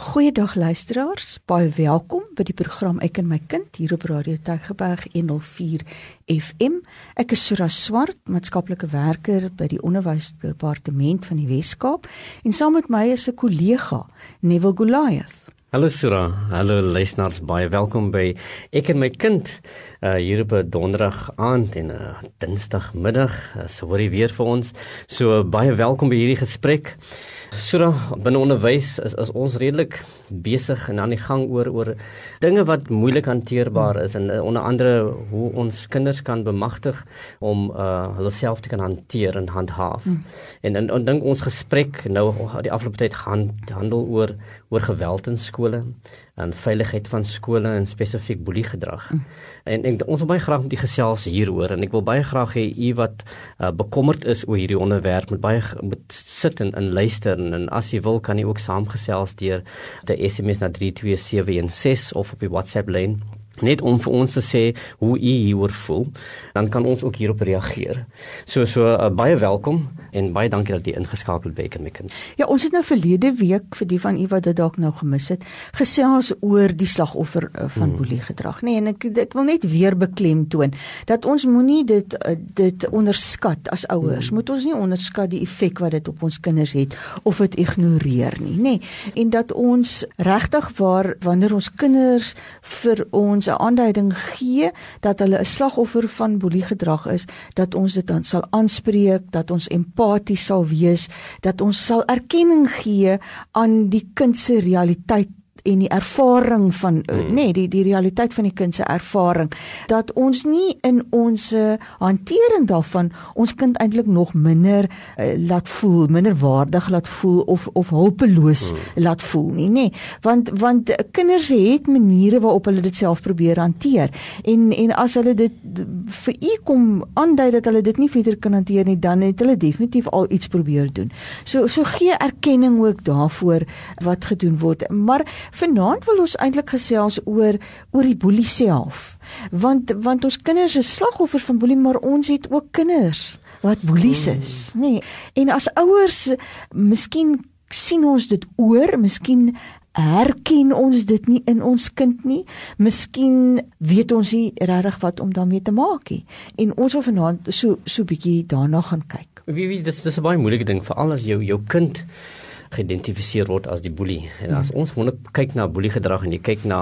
Goeiedag luisteraars, baie welkom by die program Ek en my kind hier op Radio Tygerberg 104 FM. Ek is Sura Swart, maatskaplike werker by die Onderwysdepartement van die Wes-Kaap en saam met my is 'n kollega, Neville Goliath. Hallo Sura, hallo luisteraars, baie welkom by Ek en my kind uh, hier op 'n donderdag aand en 'n uh, dinsdagmiddag. Uh, so hoor jy weer vir ons. So baie welkom by hierdie gesprek. So binne onderwys is, is ons redelik besig en aan die gang oor oor dinge wat moeilik hanteerbaar is en uh, onder andere hoe ons kinders kan bemagtig om uh, hulle self te kan hanteer en handhaaf. Mm. En en, en dink ons gesprek nou die afgelope tyd gaan handel oor oor geweld in skole en veiligheid van skole en spesifiek boelie gedrag. Mm. En ek ons wil baie graag met u gesels hieroor en ek wil baie graag hê u wat uh, bekommerd is oor hierdie onderwerp met baie met sit en, en luister en, en as u wil kan u ook saamgesels deur die SMS na 32716 of op die WhatsApp lyn net om vir ons te sê hoe u hieroor voel, dan kan ons ook hierop reageer. So so uh, baie welkom en baie dankie dat jy ingeskakel het by Ekemikken. Ja, ons het nou verlede week vir die van u wat dit dalk nou gemis het, gesels oor die slagoffer uh, van hmm. boelie gedrag, nê, nee, en ek ek wil net weer beklemtoon dat ons moenie dit uh, dit onderskat as ouers. Hmm. Moet ons nie onderskat die effek wat dit op ons kinders het of dit ignoreer nie, nê. Nee. En dat ons regtig waar wanneer ons kinders vir ons 'n aanduiding gee dat hulle 'n slagoffer van boelie gedrag is, dat ons dit dan sal aanspreek, dat ons empaties sal wees, dat ons sal erkenning gee aan die kind se realiteit en die ervaring van hmm. nê nee, die die realiteit van die kind se ervaring dat ons nie in ons hantering daarvan ons kind eintlik nog minder uh, laat voel minder waardig laat voel of of hulpeloos hmm. laat voel nie nê nee. want want kinders het maniere waarop hulle dit self probeer hanteer en en as hulle dit vir u kom aandui dat hulle dit nie verder kan hanteer nie dan het hulle definitief al iets probeer doen so so gee erkenning ook daarvoor wat gedoen word maar Vanaand wil ons eintlik gesels oor oor die boelie self. Want want ons kinders is slagoffers van boelie, maar ons het ook kinders wat boelies hmm. is, nê. Nee. En as ouers, miskien sien ons dit oor, miskien herken ons dit nie in ons kind nie. Miskien weet ons nie regtig wat om daarmee te maak nie. En ons wil vanaand so so bietjie daarna gaan kyk. Wie wie dis dis 'n baie moeilike ding vir al as jou jou kind geïdentifiseer word as die boelie. En as ons wonder kyk na boelie gedrag en jy kyk na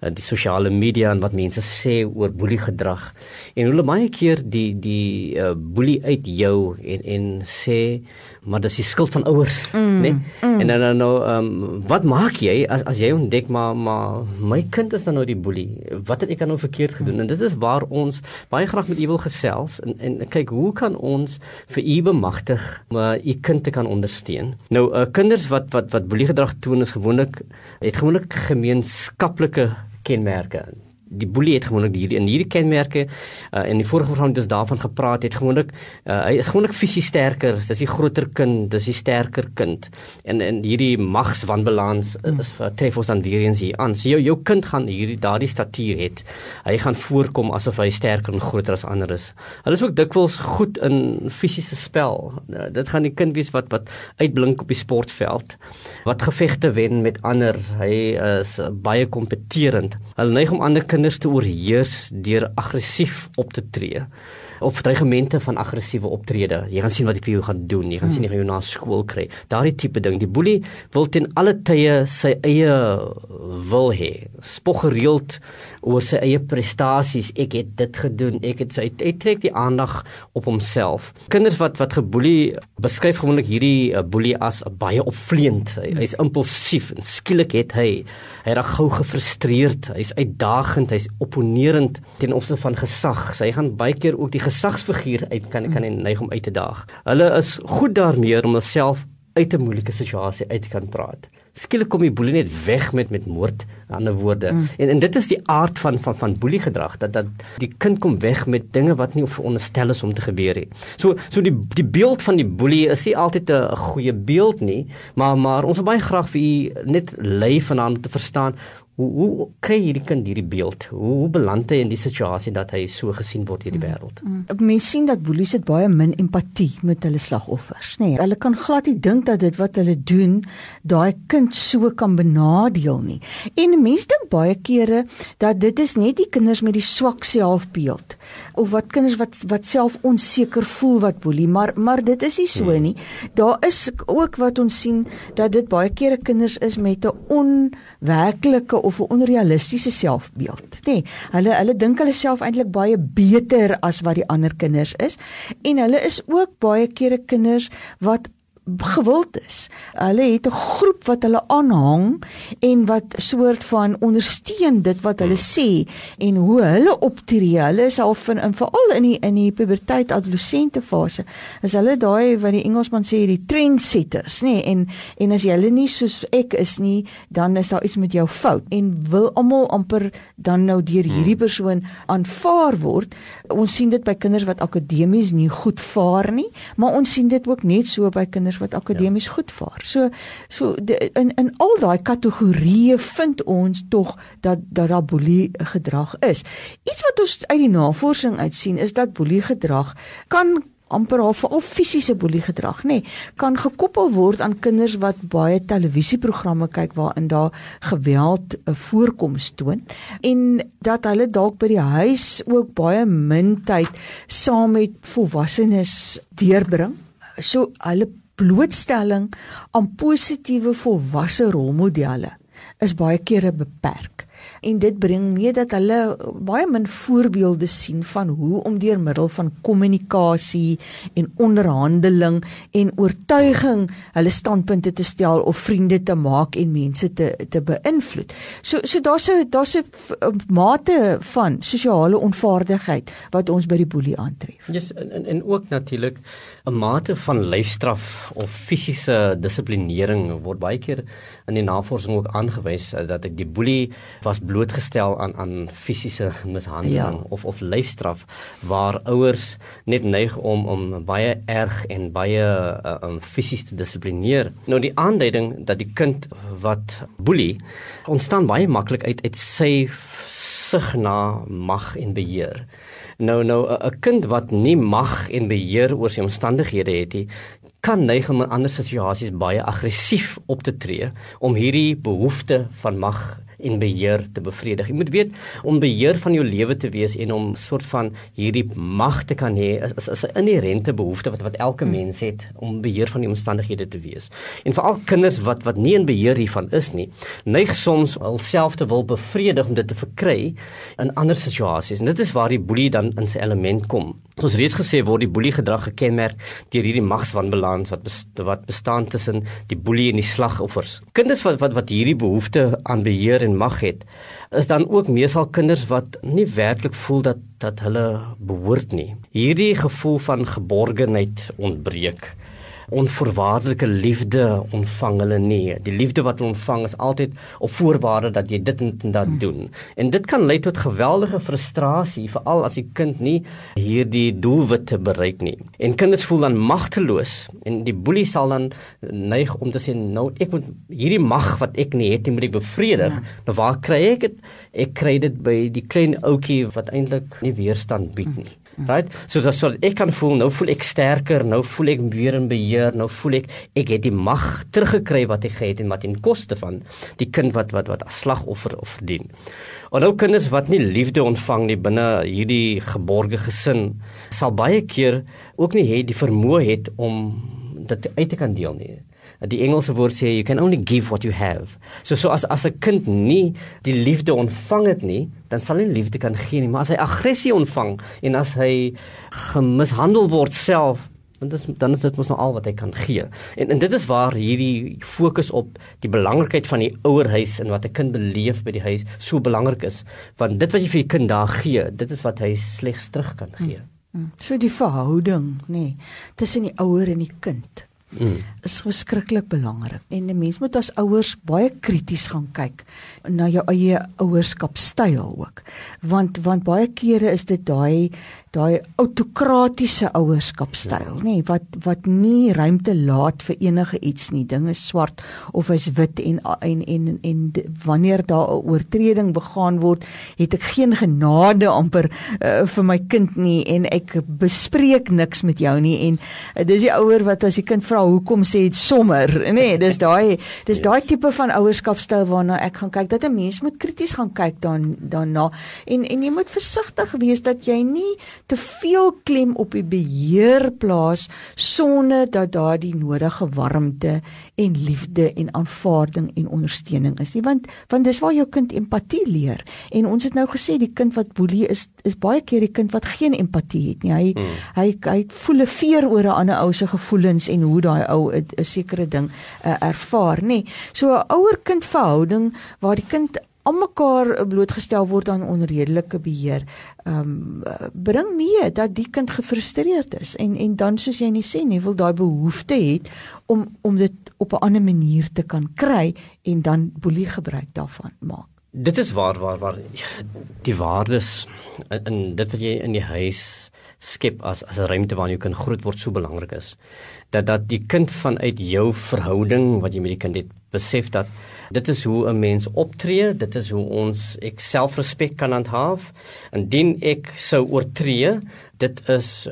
die sosiale media en wat mense sê oor boelie gedrag en hulle baie keer die die uh, boelie uit jou en en sê maar dis die skuld van ouers, mm, né? Nee? Mm. En dan nou um, wat maak jy as as jy ontdek maar maar my kind is dan nou die boelie. Wat het ek nou verkeerd gedoen? Mm. En dit is waar ons baie graag met u wil gesels en en kyk hoe kan ons vir u bemagtig om uh, u kind te kan ondersteun. Nou uh, kinders wat wat wat boelie gedrag toon is gewoonlik het gewoonlik gemeenskaplike kenmerke die boelie het gewoonlik hierdie in hierdie kenmerke uh, in die vorige program het ons daarvan gepraat het gewoonlik uh, hy is gewoonlik fisies sterker dis die groter kind dis die sterker kind. En en hierdie magswanbalans uh, is uh, tref ons dan weer eens hier aan. So jou jou kind gaan hierdie daardie statuur het. Hy gaan voorkom asof hy sterker en groter as ander is. Hulle is ook dikwels goed in fisiese spel. Uh, dit gaan die kind wees wat wat uitblink op die sportveld wat gevegte wen met ander. Hy is uh, baie kompeterend. Hulle neig om ander kinders te oorheers deur aggressief op te tree of dreigemente van aggressiewe optrede. Jy gaan sien wat hy vir jou gaan doen. Jy gaan hmm. sien hy gaan jou na skool kry. Daardie tipe ding. Die boelie wil ten alle tye sy eie wil hê. Spog gereeld oor sy eie prestasies. Ek het dit gedoen. Ek het sy hy trek die aandag op homself. Kinders wat wat geboelie beskryf gewoonlik hierdie uh, boelie as baie opvleend. Hy, hy's impulsief en skielik het hy hy raak gou gefrustreerd. Hy's uitdagend, hy's opponerend ten opsigte van gesag. So, gaan baie keer ook die gesagsfiguur uit kan kan neig om uit te daag. Hulle is goed daarmee om homself uit 'n moeilike situasie uit te kan praat. Skielik kom die boelie net weg met met moord, in ander woorde. Mm. En en dit is die aard van van van boelie gedrag dat dat die kind kom weg met dinge wat nie veronderstel is om te gebeur nie. So so die die beeld van die boelie is nie altyd 'n goeie beeld nie, maar maar ons wil baie graag vir u net lei vanaand te verstaan Hoe hoe kry hierdie kind hierdie beeld? Hoe, hoe beland hy in die situasie dat hy so gesien word hierdie wêreld? Mm, mm. Mense sien dat boelies het baie min empatie met hulle slagoffers, nê. Nee, hulle kan glad nie dink dat dit wat hulle doen daai kind so kan benadeel nie. En mense dink baie kere dat dit is net die kinders met die swak selfbeeld of wat kinders wat wat self onseker voel wat boelie, maar maar dit is nie so hmm. nie. Daar is ook wat ons sien dat dit baie kere kinders is met 'n onwerklike of 'n onrealistiese selfbeeld, nê. Nee, hulle hulle dink hulle self eintlik baie beter as wat die ander kinders is en hulle is ook baie kere kinders wat gewild is. Hulle het 'n groep wat hulle aanhang en wat soort van ondersteun dit wat hulle sê en hoe hulle optree. Hulle is al in, in veral in die in die puberteit adolessente fase. Is hulle daai wat die Engelsman sê die trendsetters, nê? Nee, en en as jy hulle nie soos ek is nie, dan is daar iets met jou fout en wil almal amper dan nou deur hierdie hmm. persoon aanvaar word. Ons sien dit by kinders wat akademies nie goed vaar nie, maar ons sien dit ook net so by kinders wat akademies ja. goed vaar. So so de, in in al daai kategorieë vind ons tog dat dat daar boelie gedrag is. Iets wat ons uit die navorsing uit sien is dat boelie gedrag kan amper al veral fisiese boelie gedrag nê nee, kan gekoppel word aan kinders wat baie televisieprogramme kyk waarin daar geweld 'n voorkoms toon en dat hulle dalk by die huis ook baie min tyd saam met volwassenes deurbring so hulle blootstelling aan positiewe volwasse rolmodelle is baie kere beperk en dit bring mee dat hulle baie min voorbeelde sien van hoe om deur middel van kommunikasie en onderhandeling en oortuiging hulle standpunte te stel of vriende te maak en mense te te beïnvloed. So so daar's 'n daar's 'n mate van sosiale onvaardigheid wat ons by die boelie aantref. Ja yes, en, en en ook natuurlik 'n mate van lyfstraf of fisiese dissiplinering word baie keer in die navorsing ook aangewys eh, dat ek die boelie was blootgestel aan aan fisiese mishandeling ja. of of lyfstraf waar ouers net neig om om baie erg en baie uh, um fisies te dissiplineer. Nou die aanduiding dat die kind wat boelie ontstaan baie maklik uit uit sy sig na mag en beheer. Nou nou 'n kind wat nie mag en beheer oor sy omstandighede het nie, kan neig om in ander situasies baie aggressief op te tree om hierdie behoefte van mag en beheer te bevredig. Jy moet weet om beheer van jou lewe te wees en om soort van hierdie mag te kan hê is is 'n inherente behoefte wat wat elke hmm. mens het om beheer van die omstandighede te wees. En veral kinders wat wat nie in beheer hiervan is nie, neig soms alself te wil bevredig om dit te verkry in ander situasies. En dit is waar die boelie dan in sy element kom. Ons reeds gesê word die boelie gedrag gekenmerk deur hierdie magswanbalans wat bes, wat bestaan tussen die boelie en die slagoffers. Kinders wat wat wat hierdie behoefte aan beheer en mag het, is dan ook meesal kinders wat nie werklik voel dat dat hulle behoort nie. Hierdie gevoel van geborgenheid ontbreek onvoorwaardelike liefde ontvang hulle nie. Die liefde wat hulle ontvang is altyd op voorwaarde dat jy dit en dat hmm. doen. En dit kan lei tot geweldige frustrasie veral as die kind nie hierdie doelwitte bereik nie. En kinders voel dan magteloos en die boelie sal dan neig om te sê nou ek moet hierdie mag wat ek nie het, moet ek bevredig. Ja. Nou waar kry ek dit? Ek kry dit by die klein ouetjie wat eintlik nie weerstand bied nie. Right? So dat so ek kan voel nou voel ek sterker, nou voel ek weer in beheer, nou voel ek ek het die mag teruggekry wat ek gehad en wat in koste van die kind wat wat wat as slagoffer of dien. En nou kinders wat nie liefde ontvang nie binne hierdie geborge gesin sal baie keer ook nie hê die vermoë het om dit uit te kan deel nie die Engelse woord sê you can only give what you have. So so as as 'n kind nie die liefde ontvang het nie, dan sal hy nie liefde kan gee nie, maar as hy aggressie ontvang en as hy gemishandel word self dan dis dan is dit mos nou al wat hy kan gee. En en dit is waar hierdie fokus op die belangrikheid van die ouerhuis en wat 'n kind beleef by die huis so belangrik is, want dit wat jy vir die kind daar gee, dit is wat hy slegs terug kan gee. Hmm. So die verhouding, nê, nee, tussen die ouer en die kind mm. is verskriklik belangrik. En 'n mens moet as ouers baie krities gaan kyk na jou eie ouerskapstyl ook. Want want baie kere is dit daai daai autokratiese ouerskapstyl, nê, nee, wat wat nie ruimte laat vir enige iets nie. Dinge swart of hy's wit en en en en, en wanneer daar 'n oortreding begaan word, het ek geen genade amper uh, vir my kind nie en ek bespreek niks met jou nie en uh, dis die ouer wat as die kind vra hoekom sê dit sommer, nê, nee, dis daai dis yes. daai tipe van ouerskapstyl waarna ek gaan kyk dat 'n mens moet krities gaan kyk dan daarna en en jy moet versigtig wees dat jy nie te veel klem op die beheer plaas sonder dat daar die nodige warmte en liefde en aanvaarding en ondersteuning is nie want want dis waar jou kind empatie leer. En ons het nou gesê die kind wat boelie is is baie keer die kind wat geen empatie het nie. Hy hmm. hy hy voel 'n veer oor 'n ander ou se gevoelens en hoe daai ou 'n sekere ding uh, ervaar nê. So 'n ouer kind verhouding waar die kind almekaar blootgestel word aan onredelike beheer, ehm um, bring mee dat die kind gefrustreerd is en en dan soos jy net sê, nie wil daai behoefte het om om dit op 'n ander manier te kan kry en dan boelie gebruik daarvan maak. Dit is waar waar waar die waardes in, in dit wat jy in die huis skep as as 'n ruimte waarin jou kind groot word so belangrik is. Dat dat die kind vanuit jou verhouding wat jy met die kind het, besef dat Dit is hoe 'n mens optree, dit is hoe ons ek selfrespek kan handhaaf. Indien ek sou oortree, dit is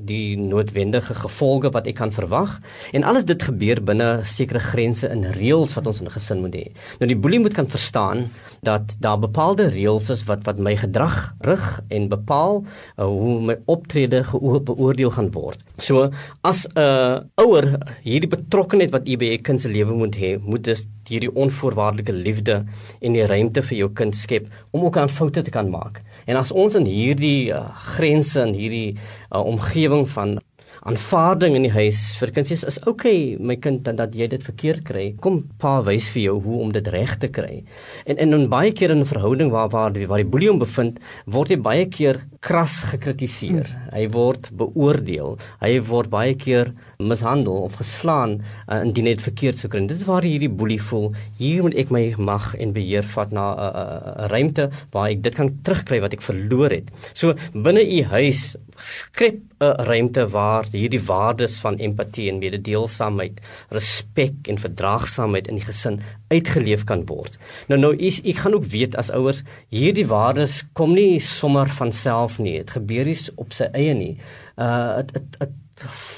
die noodwendige gevolge wat ek kan verwag en alles dit gebeur binne sekere grense en reëls wat ons in 'n gesin moet hê. Nou die boelie moet kan verstaan dat daar bepaalde reëls is wat wat my gedrag rig en bepaal uh, hoe my optrede beoordeel gaan word. So as 'n uh, ouer hierdie betrokkeheid wat u by 'n kind se lewe moet hê, moet dit hierdie onvoorwaardelike liefde en die ruimte vir jou kind skep om ook aan foute te kan maak. En as ons in hierdie uh, grense en hierdie uh, omgewing van aanvaarding in die huis vir kind sê is okay my kind dat, dat jy dit verkeerd kry. Kom pa wys vir jou hoe om dit reg te kry. En en in baie keer in 'n verhouding waar waar die waar die boelie hom bevind word hy baie keer kras gekritiseer. Hmm. hy word beoordeel. Hy word baie keer mishandel of geslaan uh, indien hy dit verkeerd sou kry dit is waar hierdie boelie voel hier moet ek my mag en beheer vat na 'n uh, uh, uh, ruimte waar ek dit kan terugkry wat ek verloor het so binne u huis skep 'n ruimte waar hierdie waardes van empatie en mededeelsaamheid, respek en verdraagsaamheid in die gesin uitgeleef kan word. Nou nou is ek gaan ook weet as ouers hierdie waardes kom nie sommer van self nie. Dit gebeur nie op sy eie nie. Uh dit dit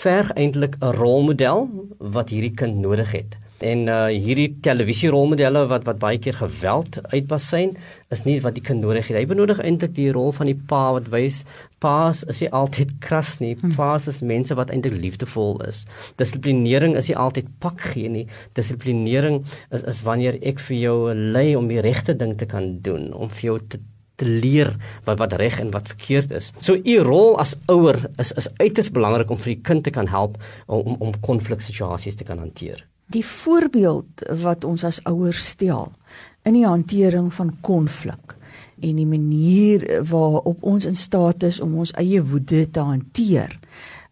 verg eintlik 'n rolmodel wat hierdie kind nodig het. En uh hierdie televisierolmodelle wat wat baie keer geweld uitbasyn is nie wat die kind nodig het. Hy benodig eintlik die rol van die pa wat wys paas is nie altyd kras nie. Hm. Paas is mense wat eintlik liefdevol is. Dissiplinering is nie altyd pak gee nie. Dissiplinering is is wanneer ek vir jou lei om die regte ding te kan doen, om vir jou te te leer wat wat reg en wat verkeerd is. So u rol as ouer is is uiters belangrik om vir die kind te kan help om om konfliksituasies te kan hanteer die voorbeeld wat ons as ouers stel in die hantering van konflik en die manier waarop ons in staat is om ons eie woede te hanteer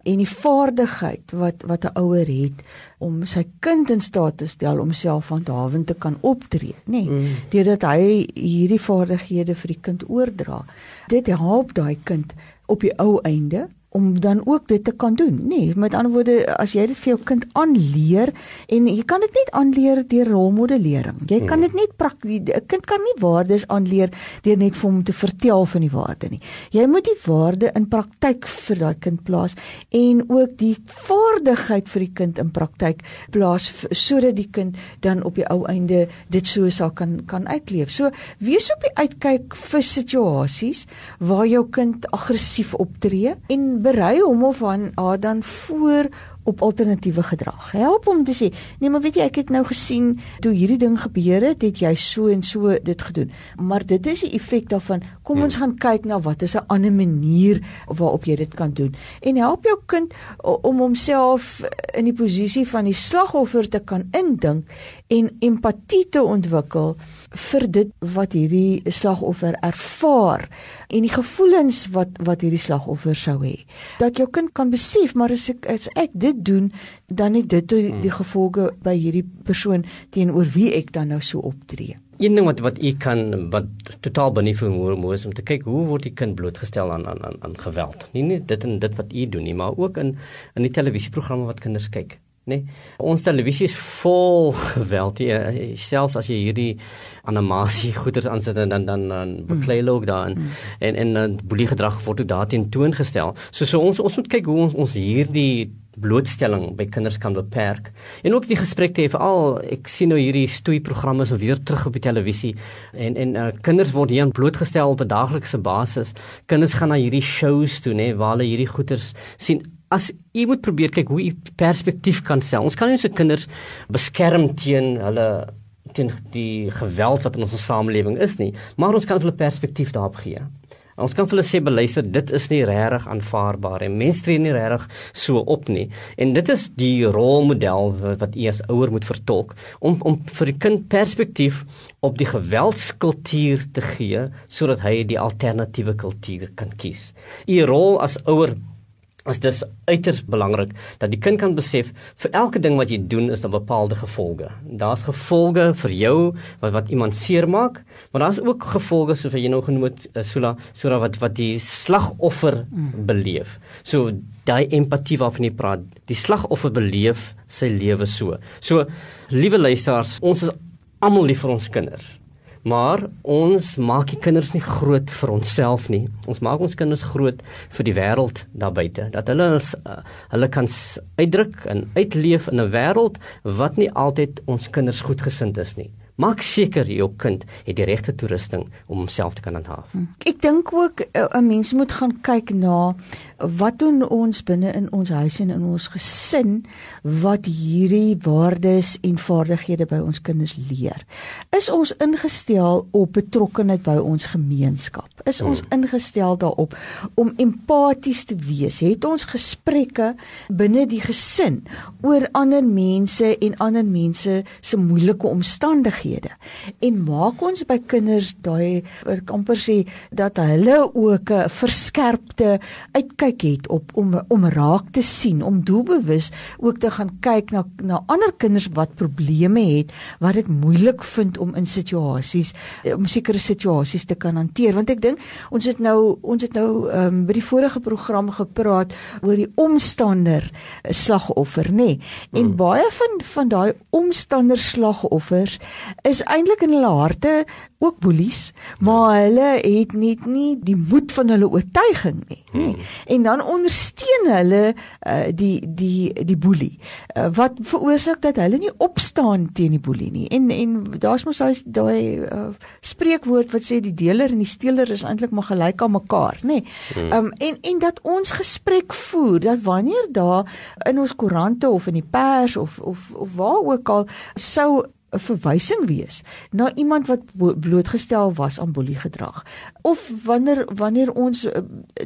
en die vaardigheid wat wat 'n ouer het om sy kind in staat te stel om self handhawend te kan optree nê nee, mm. deurdat hy hierdie vaardighede vir die kind oordra dit help daai kind op die ou einde om dan ook dit te kan doen. Nee, met ander woorde, as jy dit vir jou kind aanleer en jy kan dit net aanleer deur rolmodellering. Jy kan dit net prakties 'n kind kan nie waardes aanleer deur net vir hom te vertel van die waarde nie. Jy moet die waarde in praktyk vir daai kind plaas en ook die vaardigheid vir die kind in praktyk plaas sodat die kind dan op die ou einde dit so sal kan kan uitleef. So wees op die uitkyk vir situasies waar jou kind aggressief optree en berei hom of aan haar dan voor op alternatiewe gedrag. Help hom te sê, nee, maar weet jy, ek het nou gesien toe hierdie ding gebeur het, het jy so en so dit gedoen. Maar dit is die effek daarvan. Kom ons ja. gaan kyk na wat is 'n ander manier waarop jy dit kan doen. En help jou kind om homself in die posisie van die slagoffer te kan indink en empatie te ontwikkel vir dit wat hierdie slagoffer ervaar en die gevoelens wat wat hierdie slagoffer sou hê. Dat jou kind kan besef maar as ek as ek dit doen, dan het dit die, die gevolge by hierdie persoon teenoor wie ek dan nou so optree. een ding wat wat u kan wat totaal benief hoe is om te kyk hoe word die kind blootgestel aan aan aan, aan geweld. Nie net dit en dit wat u doen nie, maar ook in in die televisieprogramme wat kinders kyk. Nee, ons televisie is vol geweld. Jy, selfs as jy hierdie animasie goeders aansit en dan dan dan beklei hulle ook daarin mm. en en dan boelie gedrag word ook daarteen toongestel. So so ons ons moet kyk hoe ons ons hierdie blootstelling by kinders kan beperk. En ook die gesprek te hê veral ek sien nou hierdie stoei programme so weer terug op die televisie en en uh, kinders word hier blootgestel op 'n daaglikse basis. Kinders gaan na hierdie shows toe nê waar hulle hierdie goeters sien. As jy moet probeer kyk hoe jy perspektief kan stel. Ons kan nie se kinders beskerm teen hulle teen die geweld wat in ons samelewing is nie, maar ons kan hulle perspektief daarop gee. Ons kan vir hulle sê beluister, dit is nie regtig aanvaarbaar en mense tree nie regtig so op nie. En dit is die rolmodel wat u as ouer moet vertolk om om vir die kind perspektief op die geweldskultuur te gee sodat hy die alternatiewe kultuur kan kies. U rol as ouer is dis uiters belangrik dat die kind kan besef vir elke ding wat jy doen is daar bepaalde gevolge. Daar's gevolge vir jou wat wat iemand seermaak, maar daar's ook gevolge soos jy nou genoem het uh, Sula, Sura wat wat die slagoffer beleef. So daai empatie waarvan jy praat, die slagoffer beleef sy lewe so. So liewe luisteraars, ons is almal lief vir ons kinders. Maar ons maak die kinders nie groot vir onsself nie. Ons maak ons kinders groot vir die wêreld daar buite. Dat hulle uh, hulle kan uitdruk en uitleef in 'n wêreld wat nie altyd ons kinders goedgesind is nie. Maak seker jou kind het die regte toerusting om homself te kan handhaaf. Hm. Ek dink ook eh, 'n mens moet gaan kyk na wat doen ons binne in ons huis en in ons gesin wat hierdie waardes en vaardighede by ons kinders leer. Is ons ingestel op betrokkeheid by ons gemeenskap? Is ons hm. ingestel daarop om empaties te wees? Het ons gesprekke binne die gesin oor ander mense en ander mense se moeilike omstandighede? en maak ons by kinders daai amper sê dat hulle ook 'n verskerpte uitkyk het op om om raak te sien om doelbewus ook te gaan kyk na na ander kinders wat probleme het wat dit moeilik vind om in situasies om sekere situasies te kan hanteer want ek dink ons het nou ons het nou um, by die vorige program gepraat oor die omstander slagoffer nê nee. en hmm. baie van van daai omstander slagoffers is eintlik in hulle harte ook boelies, maar hulle het net nie die moed van hulle oortuiging nie. Hmm. En dan ondersteun hulle uh, die die die boelie uh, wat veroorsaak dat hulle nie opstaan teen die boelie nie. En en daar's mos daai daai uh, spreekwoord wat sê die deler en die steeler is eintlik maar gelyk aan mekaar, nê. Hmm. Um en en dat ons gesprek voer dat wanneer daar in ons koerante of in die pers of of of waar ook al sou 'n verwysing wees na iemand wat blootgestel was aan boeliegedrag of wanneer wanneer ons uh,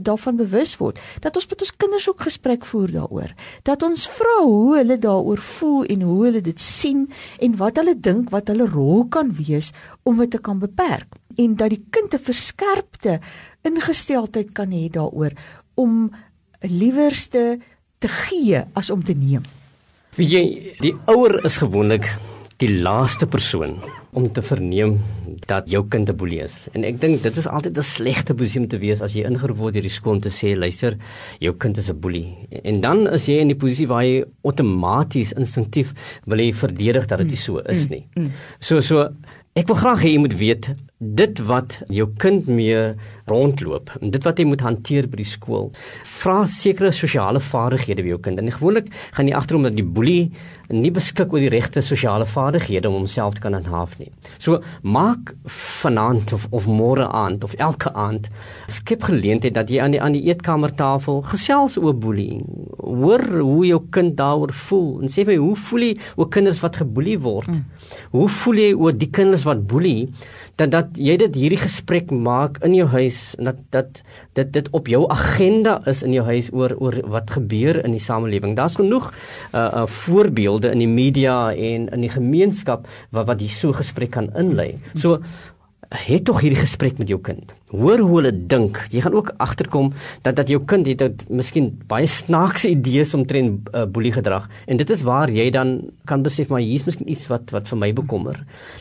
daarvan bewus word dat ons met ons kinders ook gesprek voer daaroor dat ons vra hoe hulle daaroor voel en hoe hulle dit sien en wat hulle dink wat hulle rol kan wees om dit te kan beperk en dat die kind 'n verskerpte ingesteldheid kan hê daaroor om liewerste te gee as om te neem. Wie jy die ouer is gewoonlik die laaste persoon om te verneem dat jou kind 'n boelie is. En ek dink dit is altyd 'n slegte posisie om te wees as jy ingeroep word deur die skool om te sê luister, jou kind is 'n boelie. En dan is jy in die posisie waar jy outomaties instinktief wil jy verdedig dat dit nie so is nie. Mm, mm. So so ek wil graag hê jy moet weet dit wat jou kind mee rondloop en dit wat jy moet hanteer by die skool vra sekere sosiale vaardighede by jou kind. En gewoonlik gaan jy agterom dat die boelie nie beskik oor die regte sosiale vaardighede om homself te kan handhaaf nie. So maak vanaand of of môre aand of elke aand skep geleentheid dat jy aan die aan die eetkamertafel gesels oor boelie. Hoor hoe jou kind daaroor voel en sê vir hoe voel jy oor kinders wat geboelie word? Mm. hoe voel jy oor die kinders wat boelie dat dat jy dit hierdie gesprek maak in jou huis en dat dat dit dit op jou agenda is in jou huis oor oor wat gebeur in die samelewing. Daar's genoeg uh, uh voorbeelde in die media en in die gemeenskap wat wat hier so gesprek kan inlei. So het tog hierdie gesprek met jou kind. Hoor hoe hulle dink. Jy gaan ook agterkom dat dat jou kind het, het miskien baie snaakse idees omtrent uh, boelie gedrag en dit is waar jy dan kan besef maar hier's miskien iets wat wat vir my bekommer.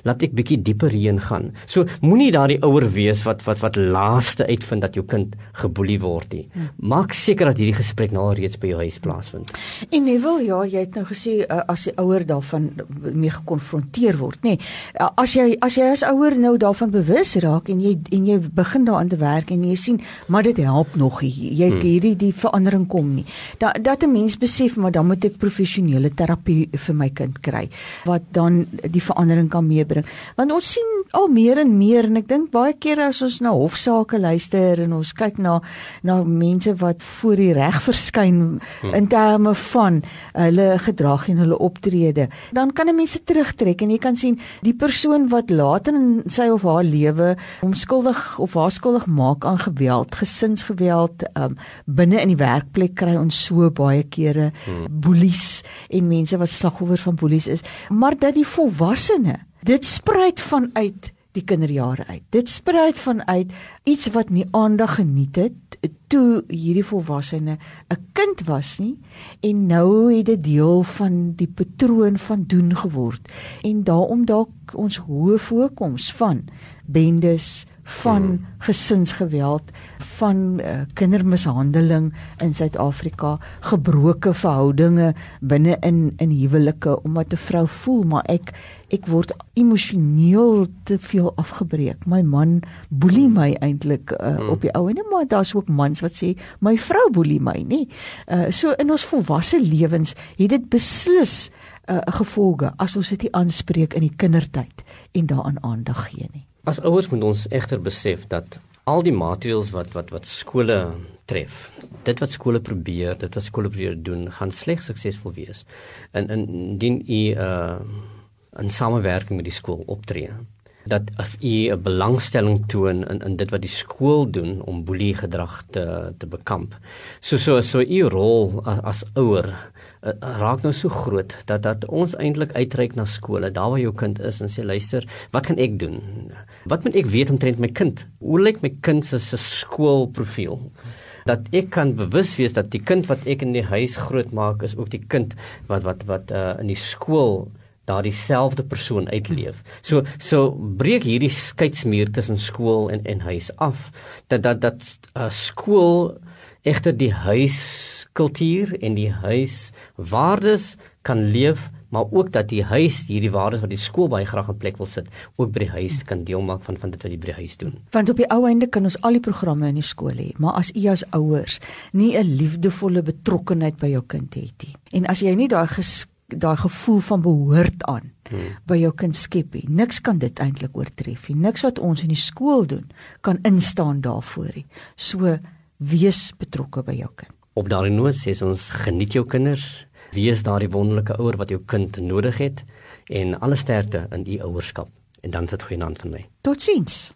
Laat ek bietjie dieper hierin gaan. So moenie daardie ouer wees wat wat wat laaste uitvind dat jou kind geboelie word nie. Maak seker dat hierdie gesprek nou reeds by jou huis plaasvind. En Neville, ja, jy het nou gesê uh, as die ouer daarvan mee gekonfronteer word, nê. Nee, uh, as jy as jy as ouer nou daarvan bewus raak en jy en jy begin daaraan te werk en jy sien maar dit help nog nie. Jy hmm. hierdie die verandering kom nie. Dat dat 'n mens besef maar dan moet ek professionele terapie vir my kind kry wat dan die verandering kan meebring. Want ons sien al meer en meer en ek dink baie kere as ons na hofsaake luister en ons kyk na na mense wat voor die reg verskyn hmm. in terme van hulle gedrag en hulle optrede, dan kan 'n mens dit terugtrek en jy kan sien die persoon wat later in sy of haar lewe omskuldig of haar skuldig maak aan geweld, gesinsgeweld, um, binne in die werkplek kry ons so baie kere hmm. boelies en mense wat slagoffers van boelies is, maar dat die volwassene dit spruit vanuit die kinderjare uit. Dit spruit vanuit iets wat nie aandag geniet het toe hierdie volwassene 'n kind was nie en nou het dit deel van die patroon van doen geword en daarom dalk ons hoë voorkoms van bendes van hmm. gesinsgeweld, van uh, kindermishandeling in Suid-Afrika, gebroke verhoudinge binne in in huwelike omdat 'n vrou voel maar ek ek word emosioneel te veel afgebreek. My man boelie my eintlik uh, hmm. op die ou ene, maar daar's ook mans wat sê my vrou boelie my, nê. Uh, so in ons volwasse lewens het dit beslis 'n uh, gevolge as ons dit aanspreek in die kindertyd en daaraan aandag gee nie. As ouers moet ons egter besef dat al die maatreëls wat wat wat skole tref, dit wat skole probeer, dit wat skole probeer doen, gaan slegs suksesvol wees. In in indien u uh in samewerking met die skool optree dat as u 'n belangstelling toon in in dit wat die skool doen om boelie gedrag te te bekamp. So so so u rol as, as ouer uh, raak nou so groot dat dat ons eintlik uitreik na skole, daar waar jou kind is en sê luister, wat kan ek doen? Wat moet ek weet omtrent my kind? Hoe lyk my kind se skoolprofiel? dat ek kan bewus wees dat die kind wat ek in die huis grootmaak is ook die kind wat wat wat uh, in die skool daardie selfde persoon uitleef. So so breek hierdie skeidsmuur tussen skool en en huis af dat dat dat uh, skool egter die huis kultuur en die huis waardes kan leef maar ook dat die huis hierdie waardes wat die skool baie graag in plek wil sit ook by die huis kan deel maak van van dit wat jy by die huis doen. Want op die ou einde kan ons al die programme in die skool hê, maar as u as ouers nie 'n liefdevolle betrokkenheid by jou kind het nie en as jy nie daai daai gevoel van behoort aan hmm. by jou kind skep nie. Niks kan dit eintlik oortref nie. Niks wat ons in die skool doen kan instaan daarvoor nie. So wees betrokke by jou kind. Op daardie noot sê ons geniet jou kinders, wees daardie wonderlike ouer wat jou kind nodig het en alle sterkte in u ouerskap. En dan sit goeie naam van my. Totsiens.